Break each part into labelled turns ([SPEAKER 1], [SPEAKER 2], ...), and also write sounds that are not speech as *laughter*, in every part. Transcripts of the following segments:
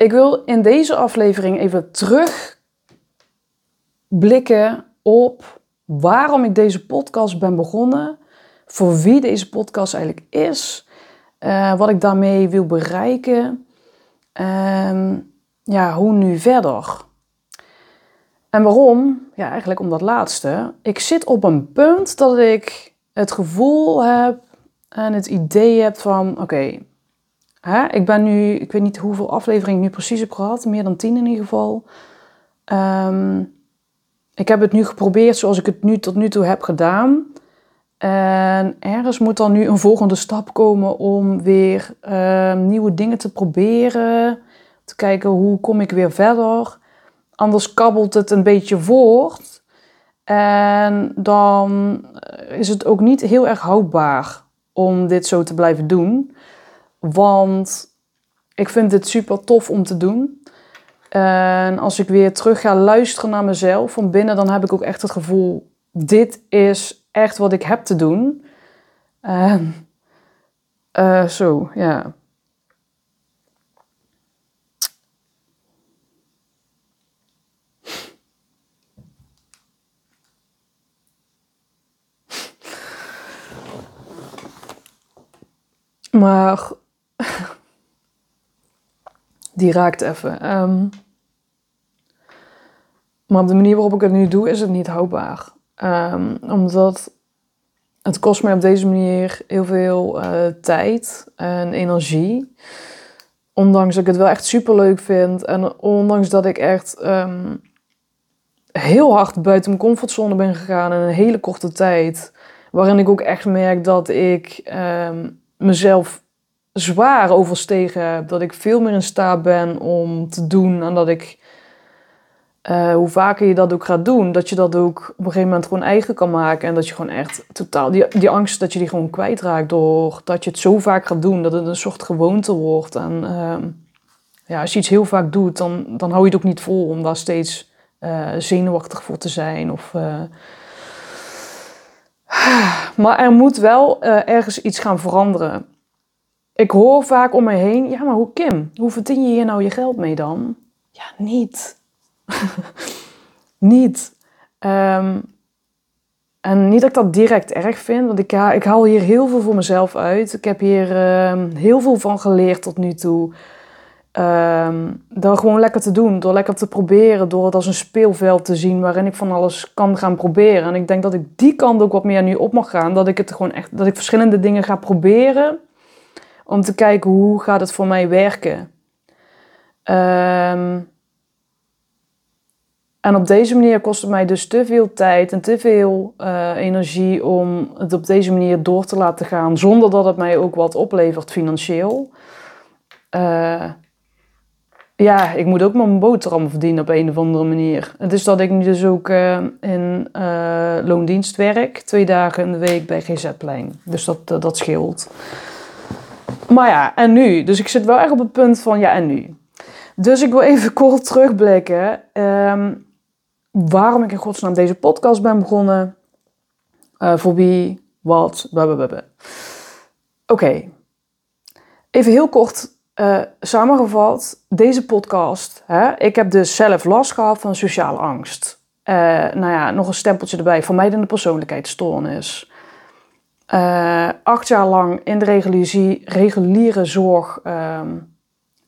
[SPEAKER 1] Ik wil in deze aflevering even terugblikken op waarom ik deze podcast ben begonnen, voor wie deze podcast eigenlijk is, uh, wat ik daarmee wil bereiken, uh, ja, hoe nu verder. En waarom? Ja, eigenlijk om dat laatste. Ik zit op een punt dat ik het gevoel heb en het idee heb van: oké, ik ben nu, ik weet niet hoeveel afleveringen ik nu precies heb gehad, meer dan tien in ieder geval. Um, ik heb het nu geprobeerd zoals ik het nu tot nu toe heb gedaan. En ergens moet dan nu een volgende stap komen om weer uh, nieuwe dingen te proberen. Te kijken hoe kom ik weer verder. Anders kabbelt het een beetje voort. En dan is het ook niet heel erg houdbaar om dit zo te blijven doen. Want ik vind het super tof om te doen. En als ik weer terug ga luisteren naar mezelf van binnen, dan heb ik ook echt het gevoel: dit is echt wat ik heb te doen. En uh, zo, ja. Maar die raakt even. Um, maar op de manier waarop ik het nu doe, is het niet houdbaar. Um, omdat het kost mij op deze manier heel veel uh, tijd en energie. Ondanks dat ik het wel echt super leuk vind. En ondanks dat ik echt um, heel hard buiten mijn comfortzone ben gegaan in een hele korte tijd. Waarin ik ook echt merk dat ik um, mezelf zwaar overstegen heb. Dat ik veel meer in staat ben om te doen en dat ik, uh, hoe vaker je dat ook gaat doen, dat je dat ook op een gegeven moment gewoon eigen kan maken. En dat je gewoon echt totaal, die, die angst dat je die gewoon kwijtraakt door dat je het zo vaak gaat doen, dat het een soort gewoonte wordt. En uh, ja, als je iets heel vaak doet, dan, dan hou je het ook niet vol om daar steeds uh, zenuwachtig voor te zijn. Of, uh, *sighs* maar er moet wel ergens iets gaan veranderen ik hoor vaak om me heen, ja, maar hoe Kim, hoe verdien je hier nou je geld mee dan? Ja, niet. *laughs* niet. Um, en niet dat ik dat direct erg vind, want ik, ik haal hier heel veel voor mezelf uit. Ik heb hier um, heel veel van geleerd tot nu toe. Um, door gewoon lekker te doen, door lekker te proberen, door het als een speelveld te zien waarin ik van alles kan gaan proberen. En ik denk dat ik die kant ook wat meer nu op mag gaan, dat ik het gewoon echt, dat ik verschillende dingen ga proberen om te kijken hoe gaat het voor mij werken. Um, en op deze manier kost het mij dus te veel tijd en te veel uh, energie om het op deze manier door te laten gaan, zonder dat het mij ook wat oplevert financieel. Uh, ja, ik moet ook mijn boterham verdienen op een of andere manier. Het is dat ik nu dus ook uh, in loondienst werk, twee dagen in de week bij GZ-plein. Dus dat, dat scheelt. Maar ja, en nu? Dus ik zit wel echt op het punt van ja, en nu? Dus ik wil even *laughs* kort terugblikken. Um, waarom ik in godsnaam deze podcast ben begonnen. Uh, voor wie, wat, blablabla. Oké. Even heel kort uh, samengevat. Deze podcast. Hè, ik heb dus zelf last gehad van sociale angst. Uh, nou ja, nog een stempeltje erbij. Vermijdende persoonlijkheidsstoornis uh, acht jaar lang in de reguliere, reguliere zorg um,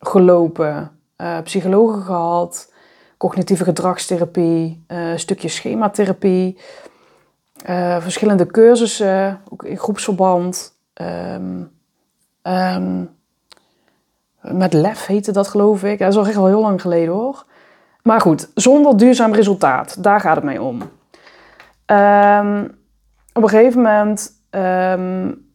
[SPEAKER 1] gelopen, uh, psychologen gehad, cognitieve gedragstherapie, uh, stukje schematherapie, verschillende cursussen, ook in groepsverband. Um, met LEF heette dat geloof ik. Dat is al echt al heel lang geleden hoor. Maar goed, zonder duurzaam resultaat, daar gaat het mee om. op een gegeven moment um,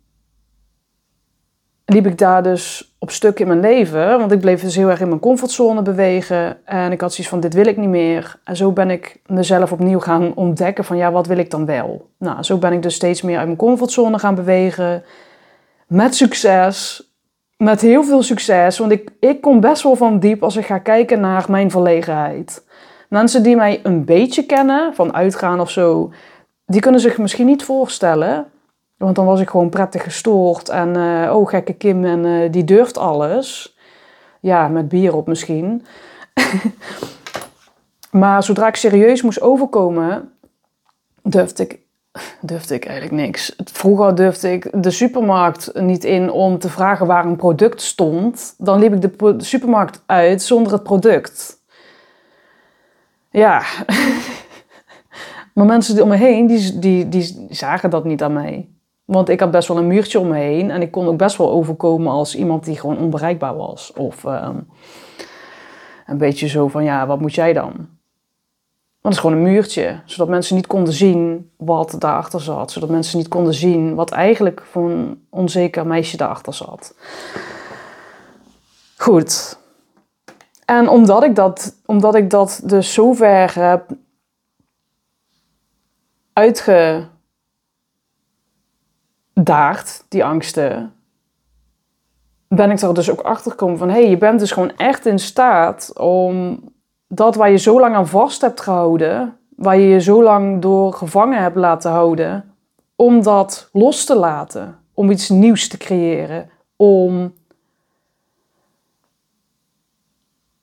[SPEAKER 1] liep ik daar dus op stuk in mijn leven. Want ik bleef dus heel erg in mijn comfortzone bewegen. En ik had zoiets van, dit wil ik niet meer. En zo ben ik mezelf opnieuw gaan ontdekken van, ja, wat wil ik dan wel? Nou, zo ben ik dus steeds meer uit mijn comfortzone gaan bewegen. Met succes. Met heel veel succes. Want ik, ik kom best wel van diep als ik ga kijken naar mijn verlegenheid. Mensen die mij een beetje kennen, van uitgaan of zo, die kunnen zich misschien niet voorstellen. Want dan was ik gewoon prettig gestoord en uh, oh, gekke Kim en uh, die durft alles. Ja, met bier op misschien. *laughs* maar zodra ik serieus moest overkomen, durfde ik, durfde ik eigenlijk niks. Vroeger durfde ik de supermarkt niet in om te vragen waar een product stond. Dan liep ik de supermarkt uit zonder het product. Ja, *laughs* maar mensen om me heen, die, die, die zagen dat niet aan mij. Want ik had best wel een muurtje om me heen. En ik kon ook best wel overkomen als iemand die gewoon onbereikbaar was. Of ehm, een beetje zo van, ja, wat moet jij dan? Want het is gewoon een muurtje. Zodat mensen niet konden zien wat daarachter zat. Zodat mensen niet konden zien wat eigenlijk voor een onzeker meisje daarachter zat. Goed. En omdat ik dat, omdat ik dat dus zo ver heb uitgedaagd, die angsten, ben ik er dus ook achter gekomen van... hé, hey, je bent dus gewoon echt in staat om dat waar je zo lang aan vast hebt gehouden... waar je je zo lang door gevangen hebt laten houden... om dat los te laten, om iets nieuws te creëren... om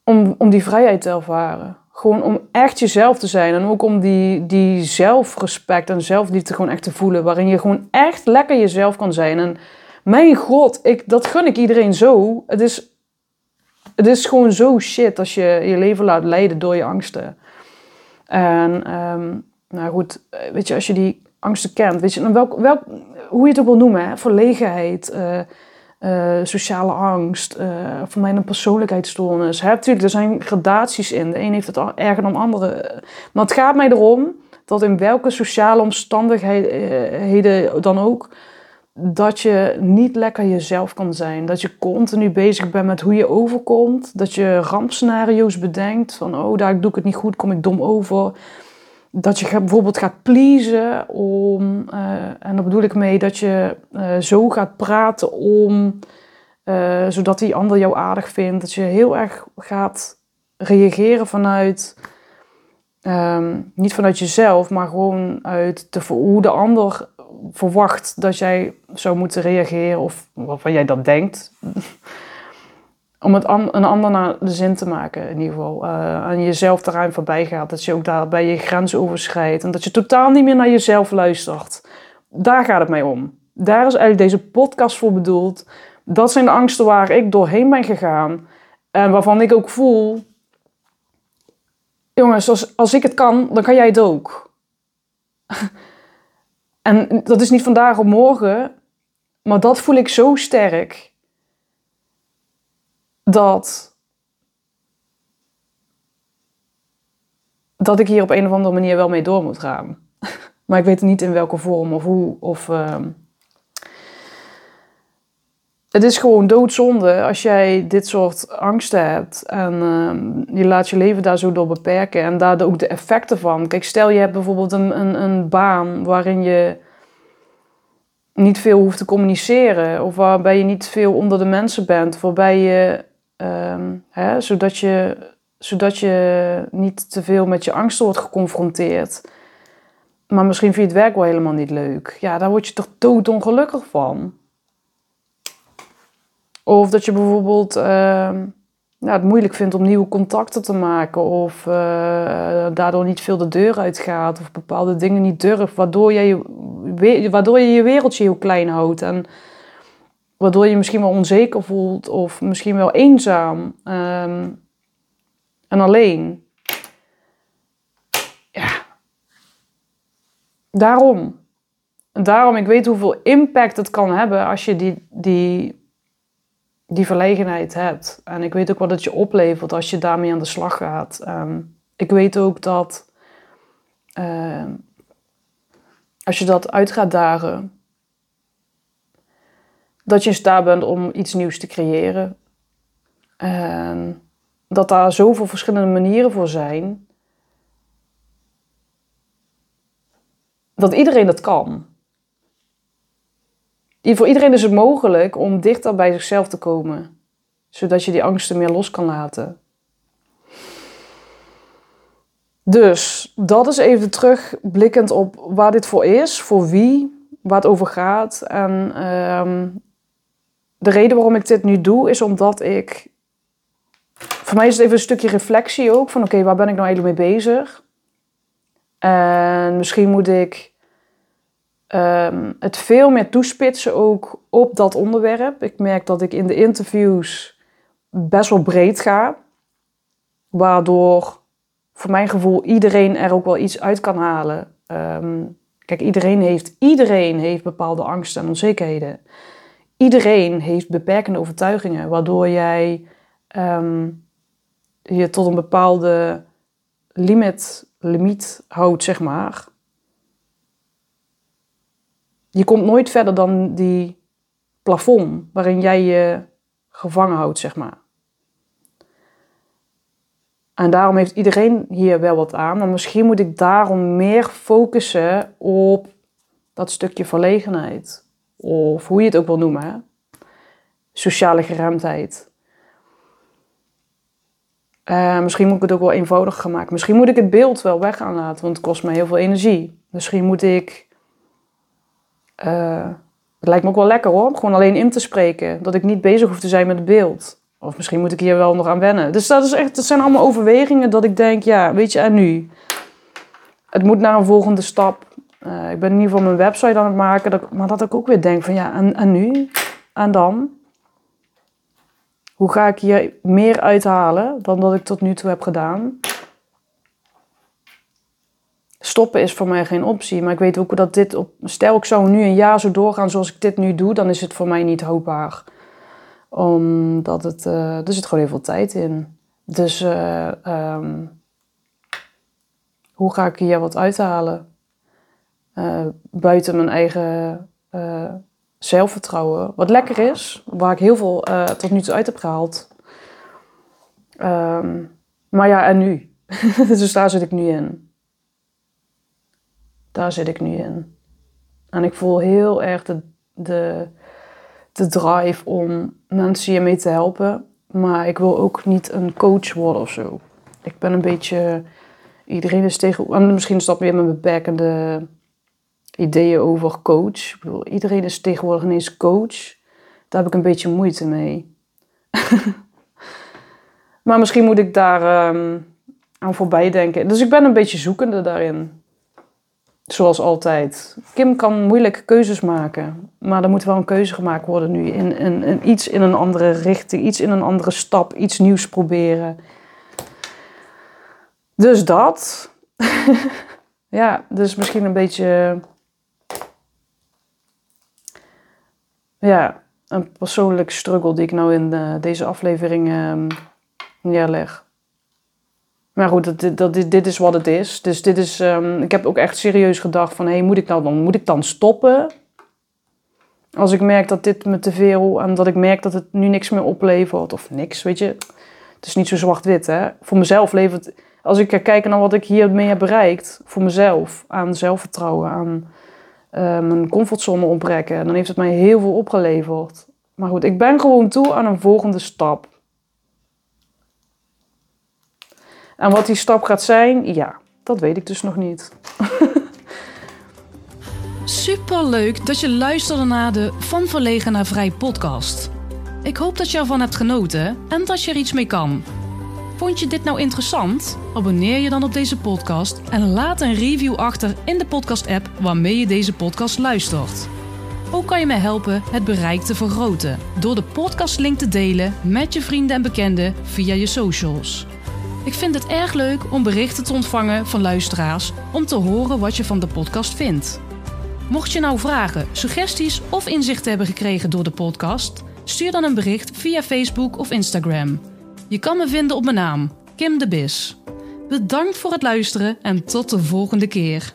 [SPEAKER 1] om, om die vrijheid te ervaren. Gewoon om echt jezelf te zijn. En ook om die, die zelfrespect en zelfliefde gewoon echt te voelen. Waarin je gewoon echt lekker jezelf kan zijn. En mijn god, ik, dat gun ik iedereen zo. Het is, het is gewoon zo shit als je je leven laat leiden door je angsten. En um, nou goed, weet je, als je die angsten kent, weet je, welk, welk, hoe je het ook wil noemen, verlegenheid, uh, uh, sociale angst, uh, voor mij een persoonlijkheidsstoornis. Er zijn gradaties in. De een heeft het erger dan de andere. Maar het gaat mij erom dat in welke sociale omstandigheden dan ook, dat je niet lekker jezelf kan zijn. Dat je continu bezig bent met hoe je overkomt. Dat je rampscenario's bedenkt van, oh, daar doe ik het niet goed, kom ik dom over dat je bijvoorbeeld gaat pleasen om, uh, en daar bedoel ik mee dat je uh, zo gaat praten om, uh, zodat die ander jou aardig vindt. Dat je heel erg gaat reageren vanuit, um, niet vanuit jezelf, maar gewoon uit de, hoe de ander verwacht dat jij zou moeten reageren of waarvan jij dat denkt om het een ander naar de zin te maken, in ieder geval. Uh, en jezelf eraan voorbij gaat. Dat je ook daarbij je grens overschrijdt. En dat je totaal niet meer naar jezelf luistert. Daar gaat het mij om. Daar is eigenlijk deze podcast voor bedoeld. Dat zijn de angsten waar ik doorheen ben gegaan. En waarvan ik ook voel... Jongens, als, als ik het kan, dan kan jij het ook. *laughs* en dat is niet vandaag op morgen. Maar dat voel ik zo sterk dat, dat ik hier op een of andere manier wel mee door moet gaan. *laughs* maar ik weet niet in welke vorm of hoe. Of, uh, het is gewoon doodzonde als jij dit soort angsten hebt en uh, je laat je leven daar zo door beperken en daar ook de effecten van. Kijk, stel je hebt bijvoorbeeld een, een, een baan waarin je niet veel hoeft te communiceren of waarbij je niet veel onder de mensen bent, waarbij je Ehm, hè, zodat, je, zodat je niet te veel met je angsten wordt geconfronteerd. Maar misschien vind je het werk wel helemaal niet leuk. Ja, daar word je toch doodongelukkig van. Of dat je bijvoorbeeld uh, het moeilijk vindt om nieuwe contacten te maken. Of uh, daardoor niet veel de deur uitgaat. Of bepaalde dingen niet durft. Waardoor je, waardoor je je wereldje heel klein houdt. En Waardoor je misschien wel onzeker voelt of misschien wel eenzaam um, en alleen. Ja. Daarom. Daarom, ik weet hoeveel impact het kan hebben als je die, die, die verlegenheid hebt. En ik weet ook wat het je oplevert als je daarmee aan de slag gaat. Um, ik weet ook dat uh, als je dat uit gaat dagen, dat je in staat bent om iets nieuws te creëren. En dat daar zoveel verschillende manieren voor zijn. Dat iedereen dat kan. Voor iedereen is het mogelijk om dichter bij zichzelf te komen, zodat je die angsten meer los kan laten. Dus dat is even terugblikkend op waar dit voor is, voor wie, waar het over gaat. En ehm, de reden waarom ik dit nu doe, is omdat ik. Voor mij is het even een stukje reflectie ook van: oké, waar ben ik nou eigenlijk mee bezig? En misschien moet ik Ehm, het veel meer toespitsen ook op dat onderwerp. Ik merk dat ik in de interviews best wel breed ga. Waardoor voor mijn gevoel iedereen er ook wel iets uit kan halen. Ehm, kijk, iedereen heeft, iedereen heeft bepaalde angsten en onzekerheden. Iedereen heeft beperkende overtuigingen, waardoor jij ehm, je tot een bepaalde limit, limiet houdt, zeg maar. Je komt nooit verder dan die plafond waarin jij je gevangen houdt, zeg maar. En daarom heeft iedereen hier wel wat aan. Maar misschien moet ik daarom meer focussen op dat stukje verlegenheid. Of hoe je het ook wil noemen. Sociale geremdheid. Uh, misschien moet ik het ook wel eenvoudiger gaan maken. Misschien moet ik het beeld wel weg gaan laten, want het kost me heel veel energie. Misschien moet ik uh, het lijkt me ook wel lekker hoor, om gewoon alleen in te spreken. Dat ik niet bezig hoef te zijn met het beeld. Of misschien moet ik hier wel nog aan wennen. Dus dat, is echt, dat zijn allemaal overwegingen dat ik denk, ja, weet je, en nu? Het moet naar een volgende stap. Uh, ik ben in ieder geval mijn website aan het maken. Dat, maar dat ik ook weer denk van, ja, en, en nu? En dan? Hoe ga ik hier meer uithalen dan dat ik tot nu toe heb gedaan? stoppen is voor mij geen optie. Maar ik weet ook dat dit op. Stel, ik zou nu een jaar zo doorgaan zoals ik dit nu doe, dan is het voor mij niet houdbaar. Omdat het. Uh, er zit gewoon heel veel tijd in. Dus uh, um, hoe ga ik hier wat uithalen? Uh, buiten mijn eigen zelfvertrouwen. Wat lekker is, waar ik heel veel tot nu toe uit heb gehaald. Um, maar ja, en nu? *laughs* dus daar zit ik nu in. Daar zit ik nu in. En ik voel heel erg de, de, de drive om mensen hiermee te helpen. Maar ik wil ook niet een coach worden of zo. Ik ben een beetje. Iedereen is tegen. En misschien is dat weer mijn beperkende ideeën over coach. Ik bedoel, iedereen is tegenwoordig ineens coach. Daar heb ik een beetje moeite mee. *laughs* maar misschien moet ik daar um, aan voorbij denken. Dus ik ben een beetje zoekende daarin. Zoals altijd. Kim kan moeilijk keuzes maken. Maar er moet wel een keuze gemaakt worden nu. In, in, in, iets in een andere richting, iets in een andere stap, iets nieuws proberen. Dus dat. *laughs* ja, dus misschien een beetje. Ja, een persoonlijk struggle die ik nou in eh, deze aflevering uh, neerleg. Maar goed, dat, dat, dit, dit is wat het is. Dus dit is, um, ik heb ook echt serieus gedacht van... Hé, hey, moet ik nou dan, moet ik dan stoppen? Als ik merk dat dit me te veel... En dat ik merk dat het nu niks meer oplevert. Of niks, weet je. Het is niet zo zwart-wit, hè. Voor mezelf levert... Als ik kijk naar wat ik hiermee heb bereikt... Voor mezelf, aan zelfvertrouwen, aan mijn comfortzone ontbreken... Dan heeft het mij heel veel opgeleverd. Maar goed, ik ben gewoon toe aan een volgende stap. En wat die stap gaat zijn, ja, dat weet ik dus nog niet. *laughs*
[SPEAKER 2] Super leuk dat je luisterde naar de Van Verlegen naar Vrij podcast. Ik hoop dat je ervan hebt genoten en dat je er iets mee kan. Vond je dit nou interessant? Abonneer je dan op deze podcast en laat een review achter in de podcast-app waarmee je deze podcast luistert. Ook kan je mij helpen het bereik te vergroten door de podcastlink te delen met je vrienden en bekenden via je socials. Ik vind het erg leuk om berichten te ontvangen van luisteraars om te horen wat je van de podcast vindt. Mocht je nou vragen, suggesties of inzichten hebben gekregen door de podcast, stuur dan een bericht via Facebook of Instagram. Je kan me vinden op mijn naam, Kim de Bis. Bedankt voor het luisteren en tot de volgende keer.